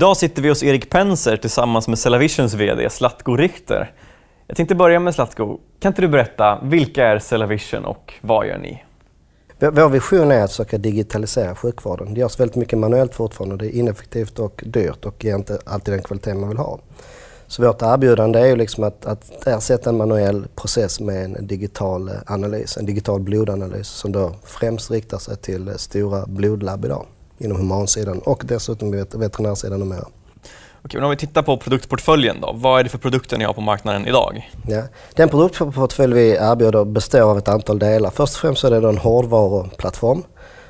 Idag sitter vi hos Erik Penser tillsammans med Cellavisions VD Slatko Richter. Jag tänkte börja med Slatko. Kan inte du berätta, vilka är Cellavision och vad gör ni? Vår vision är att försöka digitalisera sjukvården. Det görs väldigt mycket manuellt fortfarande. Det är ineffektivt och dyrt och ger inte alltid den kvalitet man vill ha. Så vårt erbjudande är ju liksom att, att ersätta en manuell process med en digital eh, analys, en digital blodanalys som då främst riktar sig till eh, stora blodlabb idag inom humansidan och dessutom veterinärsidan och mer. Okej, men om vi tittar på produktportföljen då. Vad är det för produkter ni har på marknaden idag? Ja, den produktportfölj vi erbjuder består av ett antal delar. Först och främst är det en hårdvaruplattform.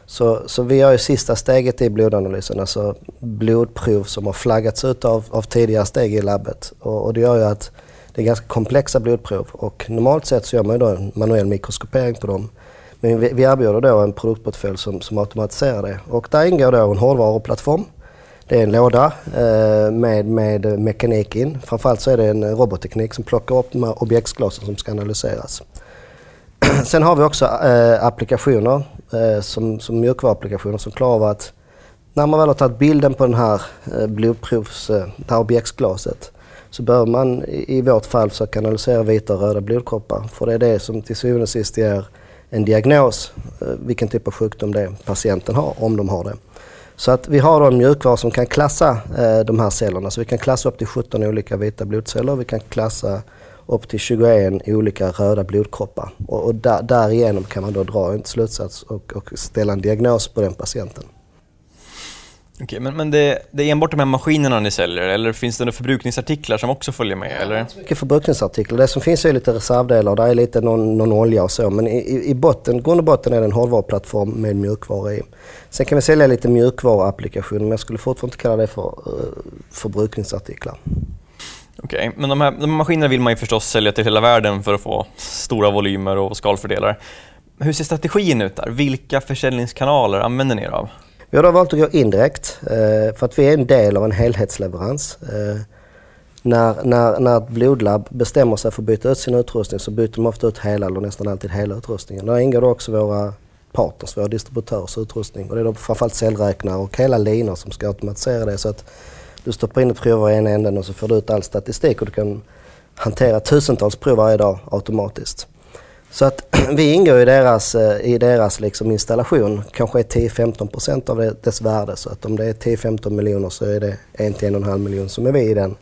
Så, så vi gör ju sista steget i blodanalysen, alltså blodprov som har flaggats ut av, av tidigare steg i labbet. Och, och det gör ju att det är ganska komplexa blodprov och normalt sett så gör man ju då en manuell mikroskopering på dem. Men vi, vi erbjuder då en produktportfölj som, som automatiserar det. Och där ingår då en hårdvaruplattform. Det är en låda eh, med, med mekanik in. Framförallt så är det en robotteknik som plockar upp de här objektsglasen som ska analyseras. Sen har vi också eh, applikationer eh, som, som mjukvaruapplikationer som klarar av att när man väl har tagit bilden på den här eh, blodprovs, eh, det här objektsglaset så bör man i, i vårt fall försöka analysera vita och röda blodkroppar. För det är det som till syvende och sist ger en diagnos, eh, vilken typ av sjukdom det är patienten har, om de har det. Så att vi har då en mjukvara som kan klassa eh, de här cellerna. Så vi kan klassa upp till 17 olika vita blodceller. Vi kan klassa upp till 21 olika röda blodkroppar. Och, och där, därigenom kan man då dra en slutsats och, och ställa en diagnos på den patienten. Okej, men, men det, det, är enbart de här maskinerna ni säljer eller finns det några förbrukningsartiklar som också följer med? Eller? Mycket förbrukningsartiklar. Det som finns är lite reservdelar där är lite någon, någon olja och så. Men i, i botten, grund och botten är det en hårdvaruplattform med mjukvara i. Sen kan vi sälja lite mjukvaruapplikationer men jag skulle fortfarande inte kalla det för uh, förbrukningsartiklar. Okej, okay, men de här, de här maskinerna vill man ju förstås sälja till hela världen för att få stora volymer och skalfördelar. Hur ser strategin ut där? Vilka försäljningskanaler använder ni er av? Vi har då valt att gå indirekt eh, för att vi är en del av en helhetsleverans. Eh, när, när, när ett blodlabb bestämmer sig för att byta ut sin utrustning så byter de ofta ut hela eller nästan alltid hela utrustningen. Där ingår också våra partners, våra distributörers utrustning. Och det är då framförallt cellräknare och hela linor som ska automatisera det. Så att du stoppar in ett prov i ena änden och så får du ut all statistik och du kan hantera tusentals prov varje dag automatiskt. Så att vi ingår i deras, eh, i deras liksom installation, kanske är 10-15% av det, dess värde. Så att om det är 10-15 miljoner så är det 1-1,5 miljon som är vi i den,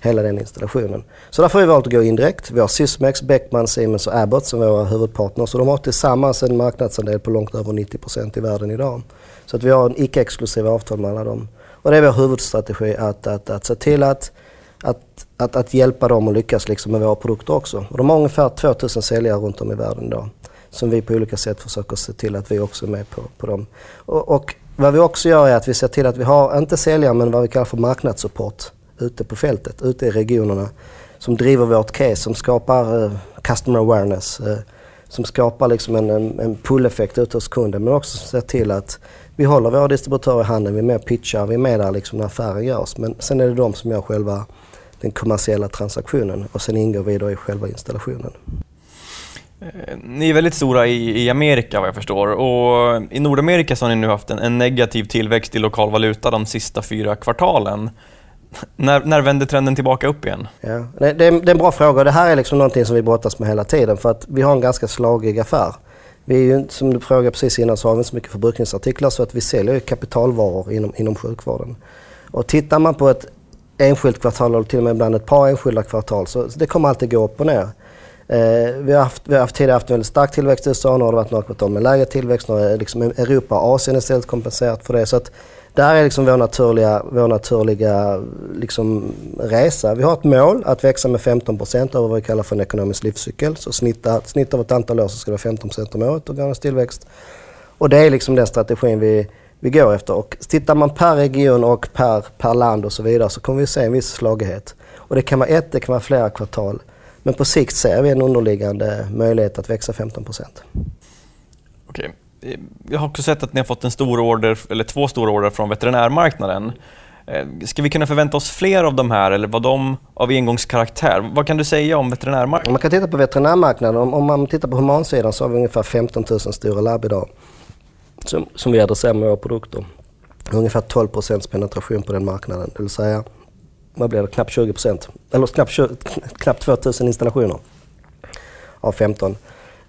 hela den installationen. Så därför har vi valt att gå in direkt. Vi har Sysmex, Beckman, Siemens och Abbott som våra huvudpartners. Och de har tillsammans en marknadsandel på långt över 90% i världen idag. Så att vi har en icke-exklusiv avtal med alla dem. Och det är vår huvudstrategi att, att, att se till att att, att, att hjälpa dem att lyckas liksom med våra produkter också. Och de har ungefär 2000 säljare runt om i världen idag som vi på olika sätt försöker se till att vi också är med på, på dem. Och, och, vad vi också gör är att vi ser till att vi har, inte säljare, men vad vi kallar för marknadssupport ute på fältet, ute i regionerna som driver vårt case, som skapar uh, customer awareness, uh, som skapar liksom en, en, en pull-effekt ute hos kunden men också ser till att vi håller våra distributörer i handen, vi är med och pitchar, vi är med där liksom när affären görs. Men sen är det de som gör själva den kommersiella transaktionen och sen ingår vi då i själva installationen. Eh, ni är väldigt stora i, i, Amerika vad jag förstår och i Nordamerika så har ni nu haft en, en negativ tillväxt i lokal valuta de sista fyra kvartalen. När, när vänder trenden tillbaka upp igen? Ja, det, det, är, det är en bra fråga. Det här är liksom någonting som vi brottas med hela tiden för att vi har en ganska slagig affär. Vi är ju, som du frågade precis innan så har vi inte så mycket förbrukningsartiklar så att vi säljer kapitalvaror inom, inom sjukvården. Och tittar man på ett enskilt kvartal eller till och med ibland ett par enskilda kvartal. Så det kommer alltid gå upp och ner. Eh, vi, har haft, vi har haft tidigare haft en väldigt stark tillväxt i USA, nu har det varit några kvartal med lägre tillväxt. Nu har liksom Europa och Asien istället kompenserat för det. Så att där är liksom vår naturliga, vår naturliga liksom resa. Vi har ett mål att växa med 15 procent över vad vi kallar för en ekonomisk livscykel. Så snitt, snitt av ett antal år så ska det vara 15 procent om året organisk tillväxt. Och det är liksom den strategin vi, vi går efter. Och tittar man per region och per, per land och så vidare så kommer vi se en viss slagighet. Och det kan vara ett, det kan vara flera kvartal. Men på sikt ser vi en underliggande möjlighet att växa 15 procent. Okej. Jag har också sett att ni har fått en stor order, eller två stora order från veterinärmarknaden. Eh, ska vi kunna förvänta oss fler av de här eller var de av engångskaraktär? Vad kan du säga om veterinärmarknaden? Man kan titta på veterinärmarknaden. Om, om man tittar på humansidan så har vi ungefär 15 000 stora labb idag som, som vi adresserar med våra produkter. ungefär 12 procents penetration på den marknaden. Det vill säga, vad blir det, knappt 20 procent, Eller knappt, knappt 2000 installationer av 15.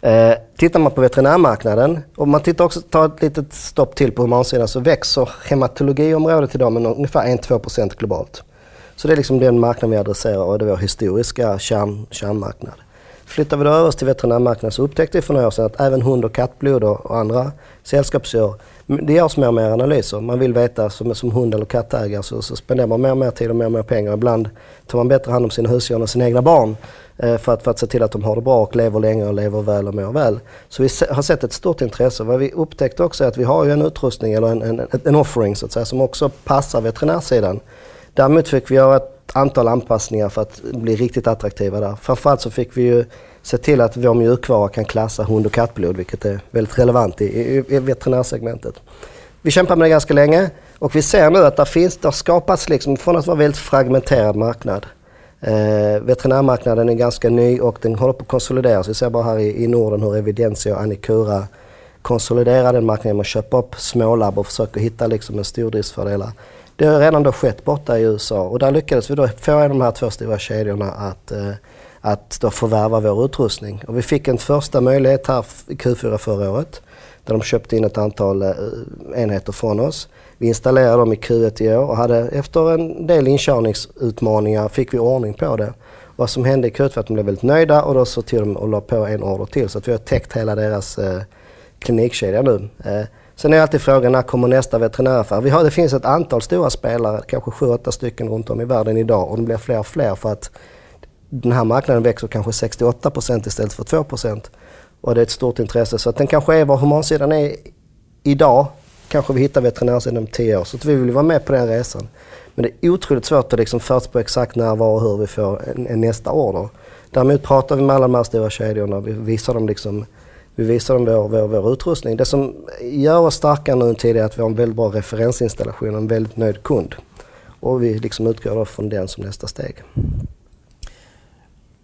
Eh, tittar man på veterinärmarknaden, och man tittar också, tar ett litet stopp till på humansidan, så växer hematologiområdet idag med ungefär 1-2% globalt. Så det är liksom den marknaden vi adresserar och det är vår historiska kärn, kärnmarknad. Flyttar vi då över oss till veterinärmarknaden så upptäckte vi för några år sedan att även hund och kattblod och andra sällskapsdjur, det görs mer och mer analyser. Man vill veta, som, som hund eller kattägare så, så spenderar man mer och mer tid och mer och mer pengar. Ibland tar man bättre hand om sina husdjur än sina egna barn eh, för, att, för att se till att de har det bra och lever länge och lever väl och mår väl. Så vi har sett ett stort intresse. Vad vi upptäckte också är att vi har ju en utrustning eller en, en, en offering så att säga, som också passar veterinärsidan. Däremot fick vi göra ett antal anpassningar för att bli riktigt attraktiva där. Framförallt så fick vi ju se till att vår mjukvara kan klassa hund och kattblod, vilket är väldigt relevant i, i, i veterinärsegmentet. Vi kämpar med det ganska länge och vi ser nu att det finns, det har skapats liksom, från att vara en väldigt fragmenterad marknad. Eh, veterinärmarknaden är ganska ny och den håller på att konsolideras. Vi ser bara här i, i Norden hur Evidensia och Anicura konsoliderar den marknaden med att köpa upp smålabb och försöka hitta liksom en stordriftsfördelar. Det har redan då skett borta i USA och där lyckades vi då få en av de här två stora kedjorna att, eh, att då förvärva vår utrustning. Och vi fick en första möjlighet här i Q4 förra året där de köpte in ett antal eh, enheter från oss. Vi installerade dem i Q1 i år och hade efter en del inkörningsutmaningar fick vi ordning på det. Vad som hände i Q1 var att de blev väldigt nöjda och då så till de och la på en order till så att vi har täckt hela deras eh, klinikkedja nu. Eh, Sen är alltid frågan när kommer nästa veterinäraffär? Vi har, det finns ett antal stora spelare, kanske 7-8 stycken runt om i världen idag och det blir fler och fler för att den här marknaden växer kanske 68% istället för 2 Och det är ett stort intresse. Så att den kanske är var humansidan är idag. Kanske vi hittar veterinärsidan om 10 år. Så att vi vill vara med på den resan. Men det är otroligt svårt att liksom förutspå exakt när, var och hur vi får en, en nästa order. Däremot pratar vi med alla de här stora kedjorna. Vi visar dem liksom vi visar dem vår, vår, vår utrustning. Det som gör oss starkare nu än tidigare är att vi har en väldigt bra referensinstallation och en väldigt nöjd kund. Och vi liksom utgår från den som nästa steg.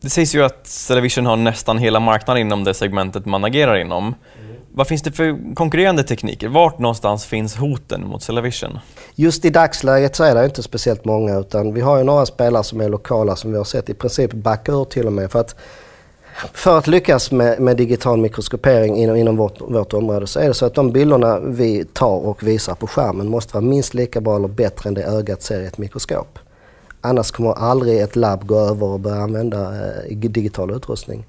Det sägs ju att Cellavision har nästan hela marknaden inom det segmentet man agerar inom. Mm. Vad finns det för konkurrerande tekniker? Vart någonstans finns hoten mot Cellavision? Just i dagsläget så är det inte speciellt många utan vi har ju några spelare som är lokala som vi har sett i princip backa ur till och med. För att för att lyckas med, med digital mikroskopering inom, inom vårt, vårt, område så är det så att de bilderna vi tar och visar på skärmen måste vara minst lika bra eller bättre än det ögat ser i ett mikroskop. Annars kommer aldrig ett labb gå över och börja använda eh, digital utrustning.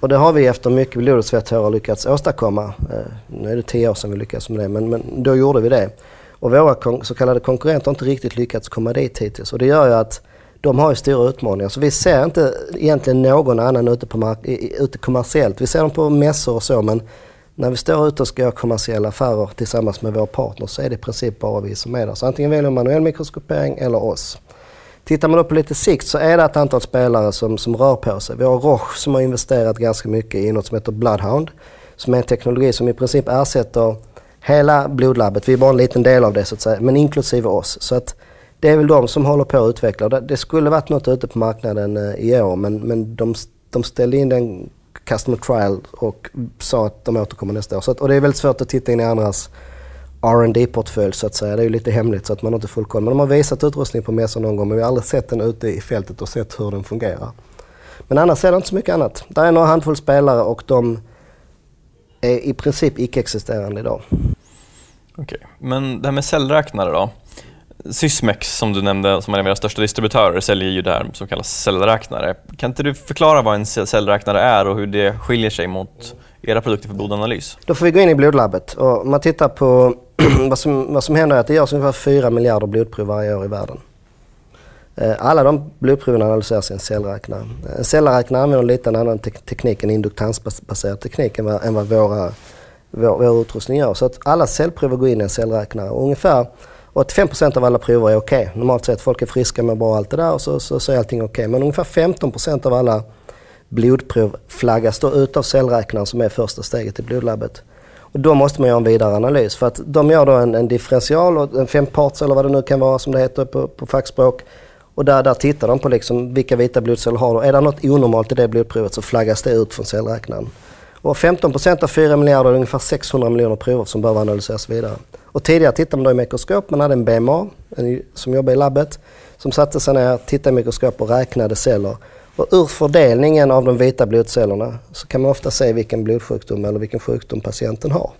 Och det har vi efter mycket blod och svett lyckats åstadkomma. Eh, nu är det tio år sedan vi lyckades med det, men, men då gjorde vi det. Och våra så kallade konkurrenter har inte riktigt lyckats komma dit hittills. Och det gör ju att de har ju stora utmaningar. Så vi ser inte egentligen någon annan ute, på mark- ute kommersiellt. Vi ser dem på mässor och så men när vi står ute och ska göra kommersiella affärer tillsammans med vår partner så är det i princip bara vi som är där. Så antingen väljer man manuell mikroskopering eller oss. Tittar man då på lite sikt så är det ett antal spelare som, som rör på sig. Vi har Roche som har investerat ganska mycket i något som heter Bloodhound. Som är en teknologi som i princip ersätter hela blodlabbet. Vi är bara en liten del av det så att säga, men inklusive oss. Så att det är väl de som håller på att utveckla. Det, det skulle varit något ute på marknaden eh, i år men, men de, de ställde in den customer trial och sa att de återkommer nästa år. Så att, och det är väldigt svårt att titta in i andras rd portfölj så att säga. Det är ju lite hemligt så att man har inte full koll. Men de har visat utrustning på mässor någon gång men vi har aldrig sett den ute i fältet och sett hur den fungerar. Men annars är det inte så mycket annat. Det är några handfull spelare och de är i princip icke-existerande idag. Okej, okay. men det här med cellräknare då? Sysmex som du nämnde, som är en av era största distributörer, säljer ju det här som kallas cellräknare. Kan inte du förklara vad en cellräknare är och hur det skiljer sig mot era produkter för blodanalys? Då får vi gå in i blodlabbet och man tittar på vad, som, vad som händer är att det görs ungefär 4 miljarder blodprov varje år i världen. Eh, alla de blodproven analyseras i en cellräknare. En cellräknare använder lite en annan te teknik, en induktansbaserad teknik än vad, än vad våra, vår, vår utrustning gör. Så att alla cellprover går in i en cellräknare. Och ungefär 85% av alla prover är okej. Okay. Normalt sett folk är friska med bra allt det där och så, så, så är allting okej. Okay. Men ungefär 15% av alla blodprov flaggas då ut av cellräknaren som är första steget i blodlabbet. Och då måste man göra en vidare analys för att de gör då en, en differential, och en femparts eller vad det nu kan vara som det heter på, på fackspråk. Och där, där tittar de på liksom vilka vita blodceller har du. Är det något onormalt i det blodprovet så flaggas det ut från cellräknaren. Och 15% av 4 miljarder är ungefär 600 miljoner prover som behöver analyseras vidare. Och tidigare tittade man då i mikroskop, man hade en BMA en, som jobbade i labbet som satte sig ner, tittade i mikroskop och räknade celler. Och ur fördelningen av de vita blodcellerna så kan man ofta se vilken blodsjukdom eller vilken sjukdom patienten har.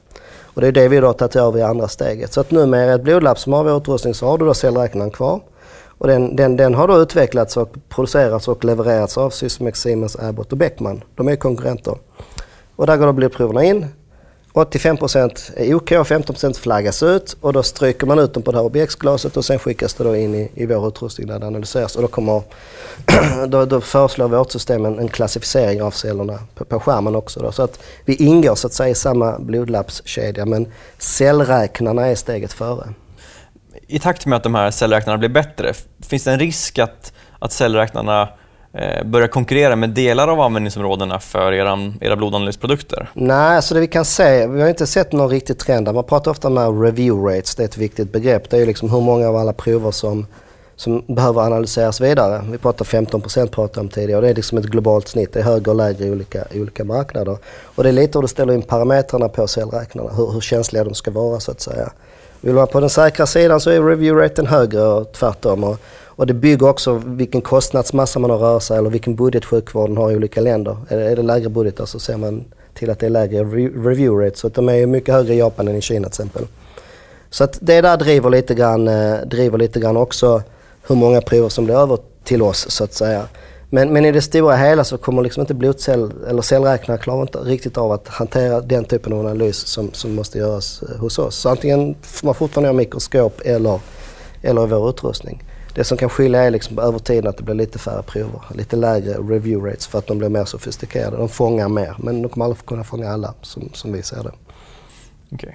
Och det är det vi då har tagit över i andra steget. Så att numera i ett blodlabb som har vår utrustning så har du då cellräknaren kvar. Och den, den, den har då utvecklats och producerats och levererats av Sysmex, Siemens, Abbott och Beckman. De är konkurrenter. Och där går då blodproverna in. 85% är OK, 15% flaggas ut och då stryker man ut dem på det här objektsglaset och sen skickas det då in i, i vår utrustning där det analyseras. Och då, kommer, då, då föreslår vårt system en, en klassificering av cellerna på, på skärmen också. Då. Så att vi ingår så att säga i samma blodlappskedja men cellräknarna är steget före. I takt med att de här cellräknarna blir bättre, finns det en risk att, att cellräknarna Eh, börja konkurrera med delar av användningsområdena för era, era blodanalysprodukter? Nej, alltså det vi kan se, vi har inte sett någon riktig trend där. Man pratar ofta om review rates, det är ett viktigt begrepp. Det är liksom hur många av alla prover som, som behöver analyseras vidare. Vi pratar 15% pratade om tidigare och det är liksom ett globalt snitt. Det är högre och lägre i olika, i olika marknader. Och det är lite hur du ställer in parametrarna på cellräknarna, hur, hur känsliga de ska vara så att säga. Vill man på den säkra sidan så är review raten högre och tvärtom. Och och det bygger också vilken kostnadsmassa man har rör sig eller vilken budget sjukvården har i olika länder. Är det, är det lägre budgetar så ser man till att det är lägre review rate. Så att de är mycket högre i Japan än i Kina till exempel. Så att det där driver lite grann, eh, driver lite grann också hur många prover som blir över till oss så att säga. Men, men i det stora hela så kommer liksom inte blodcell eller cellräknare klara inte riktigt av att hantera den typen av analys som, som måste göras eh, hos oss. Så antingen får man fortfarande ha mikroskop eller, eller vår utrustning. Det som kan skilja är liksom över tiden att det blir lite färre prover, lite lägre review rates för att de blir mer sofistikerade. De fångar mer, men de kommer aldrig kunna fånga alla som, som vi ser det. Okay.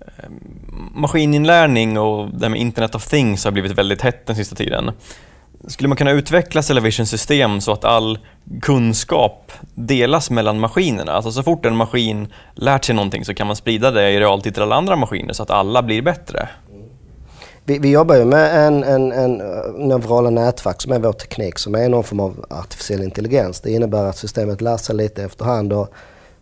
Ehm, maskininlärning och det med Internet of Things har blivit väldigt hett den sista tiden. Skulle man kunna utveckla Cellavisions system så att all kunskap delas mellan maskinerna? Alltså så fort en maskin lärt sig någonting så kan man sprida det i realtid till alla andra maskiner så att alla blir bättre? Vi, vi, jobbar ju med en, en, en eh, neurala nätverk som är vår teknik som är någon form av artificiell intelligens. Det innebär att systemet lär sig lite efterhand och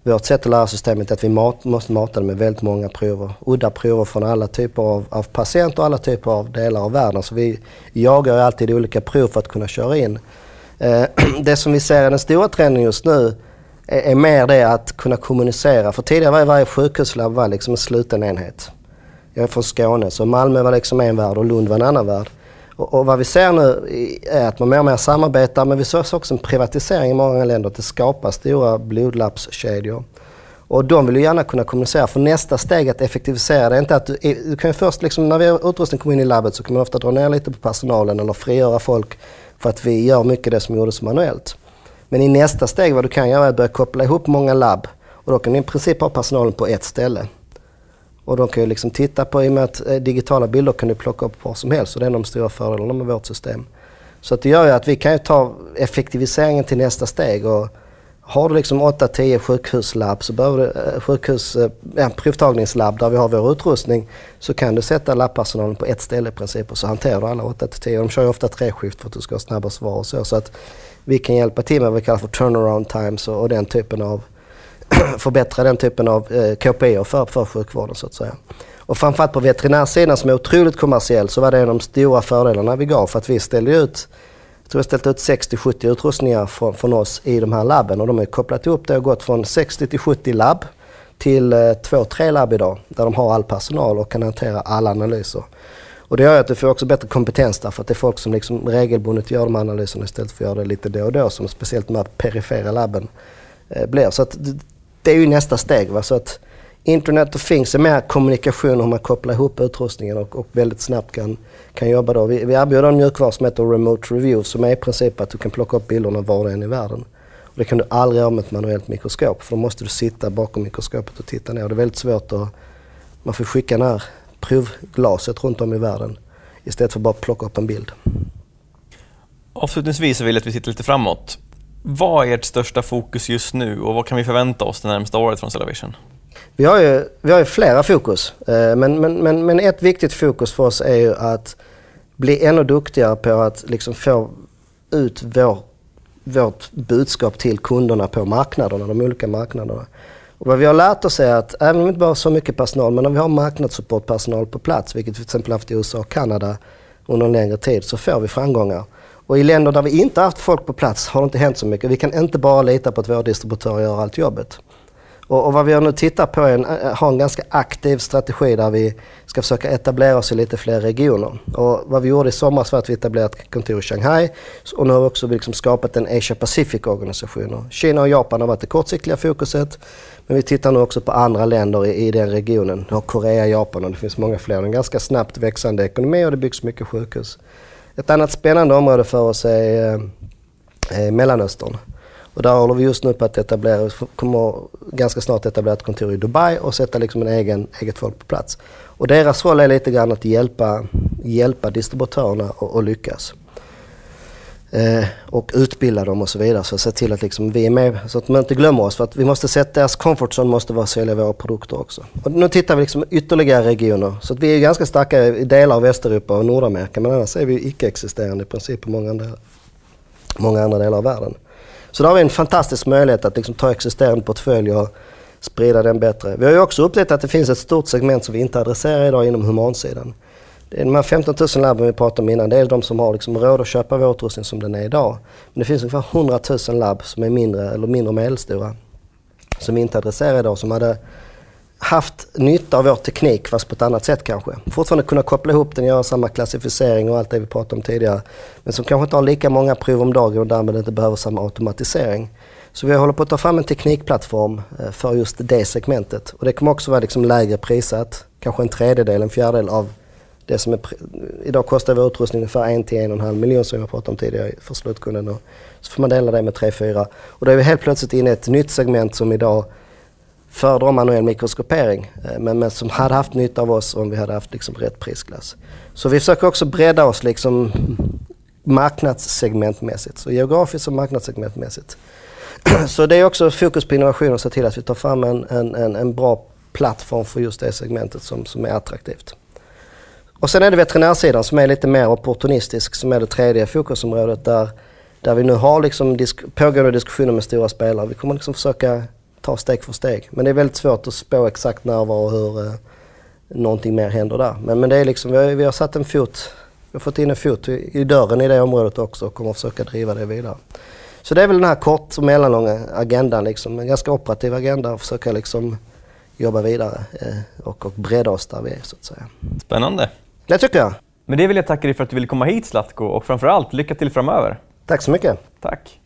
vårt sätt att lära systemet är att vi mat, måste mata det med väldigt många prover. Udda prover från alla typer av, av patienter och alla typer av delar av världen. Så vi jagar alltid olika prov för att kunna köra in. Eh, det som vi ser är den stora trenden just nu är, är mer det att kunna kommunicera. För tidigare var varje sjukhuslabb var liksom en sluten enhet. Jag är från Skåne så Malmö var liksom en värld och Lund var en annan värld. Och, och vad vi ser nu är att man mer och mer samarbetar men vi ser också en privatisering i många länder. Att det skapas stora blodlappskedjor. Och de vill ju gärna kunna kommunicera. För nästa steg att effektivisera det är inte att du, du kan ju först liksom, när vi har utrustning kommer in i labbet så kan man ofta dra ner lite på personalen eller frigöra folk för att vi gör mycket det som gjordes manuellt. Men i nästa steg vad du kan göra är att börja koppla ihop många labb och då kan du i princip ha personalen på ett ställe. Och de kan ju liksom titta på, i och med att eh, digitala bilder kan du plocka upp var som helst och det är en av de stora fördelarna med vårt system. Så att det gör ju att vi kan ta effektiviseringen till nästa steg. Och har du liksom 8-10 sjukhuslabb, så behöver du, eh, sjukhus, eh, ja, provtagningslabb där vi har vår utrustning, så kan du sätta labbpersonalen på ett ställe i princip och så hanterar du alla 8-10. De kör ju ofta treskift för att du ska ha snabba svar och så. Så att vi kan hjälpa till med vad vi kallar för turnaround times och, och den typen av förbättra den typen av eh, KPI för, för sjukvården så att säga. Och framförallt på veterinärsidan som är otroligt kommersiell så var det en av de stora fördelarna vi gav för att vi ställde ut jag tror vi ställt ut 60-70 utrustningar från, från, oss i de här labben och de har kopplat ihop det och gått från 60 till 70 labb till eh, 2-3 labb idag där de har all personal och kan hantera alla analyser. Och det gör att du får också bättre kompetens där för att det är folk som liksom regelbundet gör de analyserna istället för att göra det lite då och då som speciellt de här perifera labben eh, blir. Så att det är ju nästa steg. Va? Så att Internet of Things är mer kommunikation hur man kopplar ihop utrustningen och, och väldigt snabbt kan, kan jobba då. Vi, vi erbjuder en mjukvara som heter Remote Review som är i princip att du kan plocka upp bilderna var och än i världen. Och det kan du aldrig göra med ett manuellt mikroskop för då måste du sitta bakom mikroskopet och titta ner. Det är väldigt svårt att... Man får skicka ner provglaset runt om i världen istället för att bara plocka upp en bild. Avslutningsvis vill jag att vi tittar lite framåt. Vad är ert största fokus just nu och vad kan vi förvänta oss det närmsta året från Cellavision? Vi har ju, vi har ju flera fokus, eh, men, men, men, men ett viktigt fokus för oss är ju att bli ännu duktigare på att liksom få ut vår, vårt budskap till kunderna på marknaderna, de olika marknaderna. Och vad vi har lärt oss är att även om vi inte bara har så mycket personal, men om vi har marknadssupportpersonal på plats, vilket vi till exempel haft i USA och Kanada under en längre tid, så får vi framgångar. Och i länder där vi inte haft folk på plats har det inte hänt så mycket. Vi kan inte bara lita på att våra distributörer gör allt jobbet. Och, och vad vi har nu tittat på är att eh, ha en ganska aktiv strategi där vi ska försöka etablera oss i lite fler regioner. Och vad vi gjorde i somras var att vi etablerade ett kontor i Shanghai och nu har vi också liksom skapat en Asia Pacific organisation. Kina och Japan har varit det kortsiktiga fokuset men vi tittar nu också på andra länder i, i den regionen. Vi har Korea, Japan och det finns många fler. Det är en ganska snabbt växande ekonomi och det byggs mycket sjukhus. Ett annat spännande område för oss är är Mellanöstern. Och där håller vi just nu på att etablera, vi kommer ganska snart etablera ett kontor i Dubai och sätta liksom en egen, eget folk på plats. Och deras roll är lite grann att hjälpa, hjälpa distributörerna att lyckas. Eh, och utbilda dem och så vidare. Så se till att liksom vi är med så att de inte glömmer oss. För att vi måste sätta, deras comfort zone måste vara att sälja våra produkter också. Och nu tittar vi liksom ytterligare regioner. Så att vi är ganska starka i delar av Västeuropa och Nordamerika. Men annars är vi icke-existerande i princip i många andra, många andra delar av världen. Så då har vi en fantastisk möjlighet att liksom ta existerande portfölj och sprida den bättre. Vi har ju också upptäckt att det finns ett stort segment som vi inte adresserar idag inom humansidan. Det är de här 15 000 labben vi pratade om innan, det är de som har liksom råd att köpa vår utrustning som den är idag. Men det finns ungefär 100 000 labb som är mindre eller mindre och medelstora som vi inte adresserar idag, som hade haft nytta av vår teknik fast på ett annat sätt kanske. Fortfarande kunna koppla ihop den, göra samma klassificering och allt det vi pratade om tidigare. Men som kanske inte har lika många prov om dagen och därmed inte behöver samma automatisering. Så vi håller på att ta fram en teknikplattform eh, för just det segmentet. Och det kommer också vara liksom lägre prissatt, kanske en tredjedel, en fjärdedel av det som är... Idag kostar vår utrustning ungefär 1 till 1,5 miljoner som jag pratade om tidigare för slutkunden. Och så får man dela det med 3-4. Och då är vi helt plötsligt inne i ett nytt segment som idag föredrar manuell mikroskopering eh, men, men, som hade haft nytta av oss om vi hade haft liksom rätt prisklass. Så vi försöker också bredda oss liksom marknadssegmentmässigt, så geografiskt och marknadssegmentmässigt. Så det är också fokus på innovation och se till att vi tar fram en, en, en, en bra plattform för just det segmentet som, som är attraktivt. Och sen är det veterinärsidan som är lite mer opportunistisk som är det tredje fokusområdet där, där vi nu har liksom disk pågående diskussioner med stora spelare. Vi kommer liksom försöka ta steg för steg. Men det är väldigt svårt att spå exakt när, var och hur eh, någonting mer händer där. Men, men det är liksom, vi har, vi har satt en fot, vi har fått in en fot i, i dörren i det området också och kommer försöka driva det vidare. Så det är väl den här kort och mellanlånga agendan, liksom, en ganska operativ agenda och försöka liksom jobba vidare eh, och, och bredda oss där vi är så att säga. Spännande. Det tycker jag. Med det vill jag tacka dig för att du ville komma hit Zlatko och framförallt lycka till framöver. Tack så mycket. Tack.